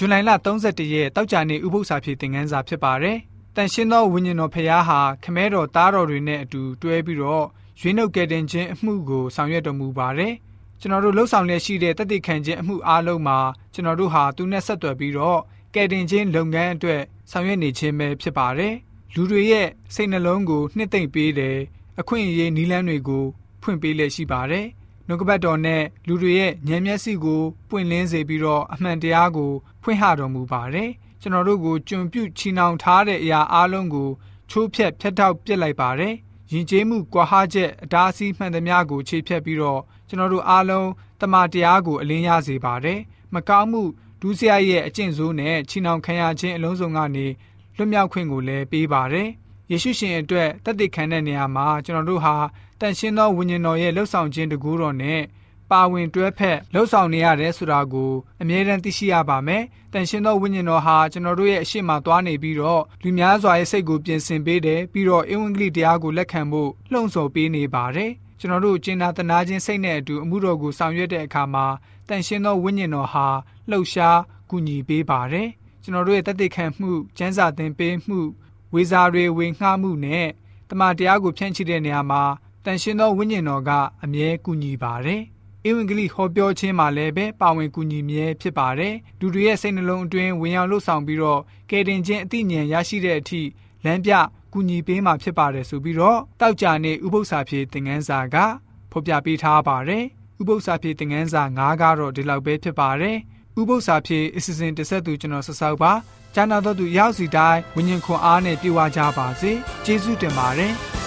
ဇွန်လလ31ရက်တောက်ကြနေဥပုသ္စာဖြစ်သင်ခန်းစာဖြစ်ပါတယ်။တန်ရှင်းသောဝိညာဉ်တော်ဖရားဟာခမဲတော်သားတော်တွေနဲ့အတူတွဲပြီးတော့ရွေးနှုတ်ကယ်တင်ခြင်းအမှုကိုဆောင်ရွက်တော်မူပါတယ်။ကျွန်တော်တို့လှုပ်ဆောင်လျက်ရှိတဲ့တသက်ခံခြင်းအမှုအားလုံးမှာကျွန်တော်တို့ဟာသူနဲ့ဆက်သွယ်ပြီးတော့ကယ်တင်ခြင်းလုပ်ငန်းအတွက်ဆောင်ရွက်နေခြင်းပဲဖြစ်ပါတယ်။လူတွေရဲ့စိတ်နှလုံးကိုနှစ်သိမ့်ပေးတယ်။အခွင့်အရေးနည်းလမ်းတွေကိုဖွင့်ပေးလျက်ရှိပါတယ်။ နှုတ်ကပတ်တော်နဲ့လူတွေရဲ့ဉာဏ်မျက်စိကိုပွင့်လင်းစေပြီးတော့အမှန်တရားကိုဖွင့်ဟတော်မူပါတယ်။ကျွန်တော်တို့ကိုကြုံပြုချီနှောင်ထားတဲ့အရာအလုံးကိုချိုးဖျက်ဖျက်ထောက်ပစ်လိုက်ပါတယ်။ယဉ်ကျေးမှုကွာဟချက်အတားအဆီးမှန်သမျှကိုခြေဖြတ်ပြီးတော့ကျွန်တော်တို့အားလုံးတမန်တရားကိုအလင်းရစေပါတယ်။မကောင်းမှုဒုစရိုက်ရဲ့အကျင့်ဆိုးနဲ့ချီနှောင်ခံရခြင်းအလုံးစုံကနေလွတ်မြောက်ခွင့်ကိုလည်းပေးပါတယ်။ ယေရှုရှင်အတွက်တသက်ခံတဲ့နေရာမှာကျွန်တော်တို့ဟာတန်ရှင်းသောဝိညာဉ်တော်ရဲ့လှုပ်ဆောင်ခြင်းတကူတော်နဲ့ပါဝင်တွဲဖက်လှုပ်ဆောင်နေရတယ်ဆိုတာကိုအမြဲတမ်းသိရှိရပါမယ်။တန်ရှင်းသောဝိညာဉ်တော်ဟာကျွန်တော်တို့ရဲ့အရှိမသွားနေပြီးတော့လူများစွာရဲ့စိတ်ကိုပြင်ဆင်ပေးတယ်ပြီးတော့အင်္ဂလိပ်တရားကိုလက်ခံဖို့လှုံ့ဆော်ပေးနေပါတယ်။ကျွန်တော်တို့ကျင်နာတနာခြင်းစိတ်နဲ့အတူအမှုတော်ကိုဆောင်ရွက်တဲ့အခါမှာတန်ရှင်းသောဝိညာဉ်တော်ဟာလှုပ်ရှားကူညီပေးပါတယ်။ကျွန်တော်တို့ရဲ့တသက်ခံမှု၊ကျမ်းစာသင်ပေးမှု ဝေစာတွေဝေငှမှုနဲ့တမန်တရားကိုဖြန့်ချိတဲ့နေရာမှာတန်ရှင်သောဝိညာဉ်တော်ကအမြဲကူညီပါတယ်။ဧဝံဂေလိဟောပြောခြင်းမှာလည်းပဲပါဝင်ကူညီမြဲဖြစ်ပါတယ်။လူတွေရဲ့စိတ်နှလုံးအတွင်းဝင်ရောက်လှုပ်ဆောင်ပြီးတော့ကယ်တင်ခြင်းအသိဉာဏ်ရရှိတဲ့အထိလမ်းပြကူညီပေးမှာဖြစ်ပါတယ်ဆိုပြီးတော့တောက်ကြနေဥပု္ပ္ပစာဖြစ်သင်ခန်းစာကဖော်ပြပေးထားပါတယ်။ဥပု္ပ္ပစာဖြစ်သင်ခန်းစာ9ကတော့ဒီလောက်ပဲဖြစ်ပါတယ်။ ဥပု္ပ္ပစာဖြစ်အစီအစဉ်တစ်ဆက်သူကျွန်တော်ဆက်ဆောက်ပါ။ကျမ်းနာတော်သူရောက်စီတိုင်းဝิญဉ်ခွန်အားနဲ့ပြေဝကြပါစေ။ကျေးဇူးတင်ပါတယ်။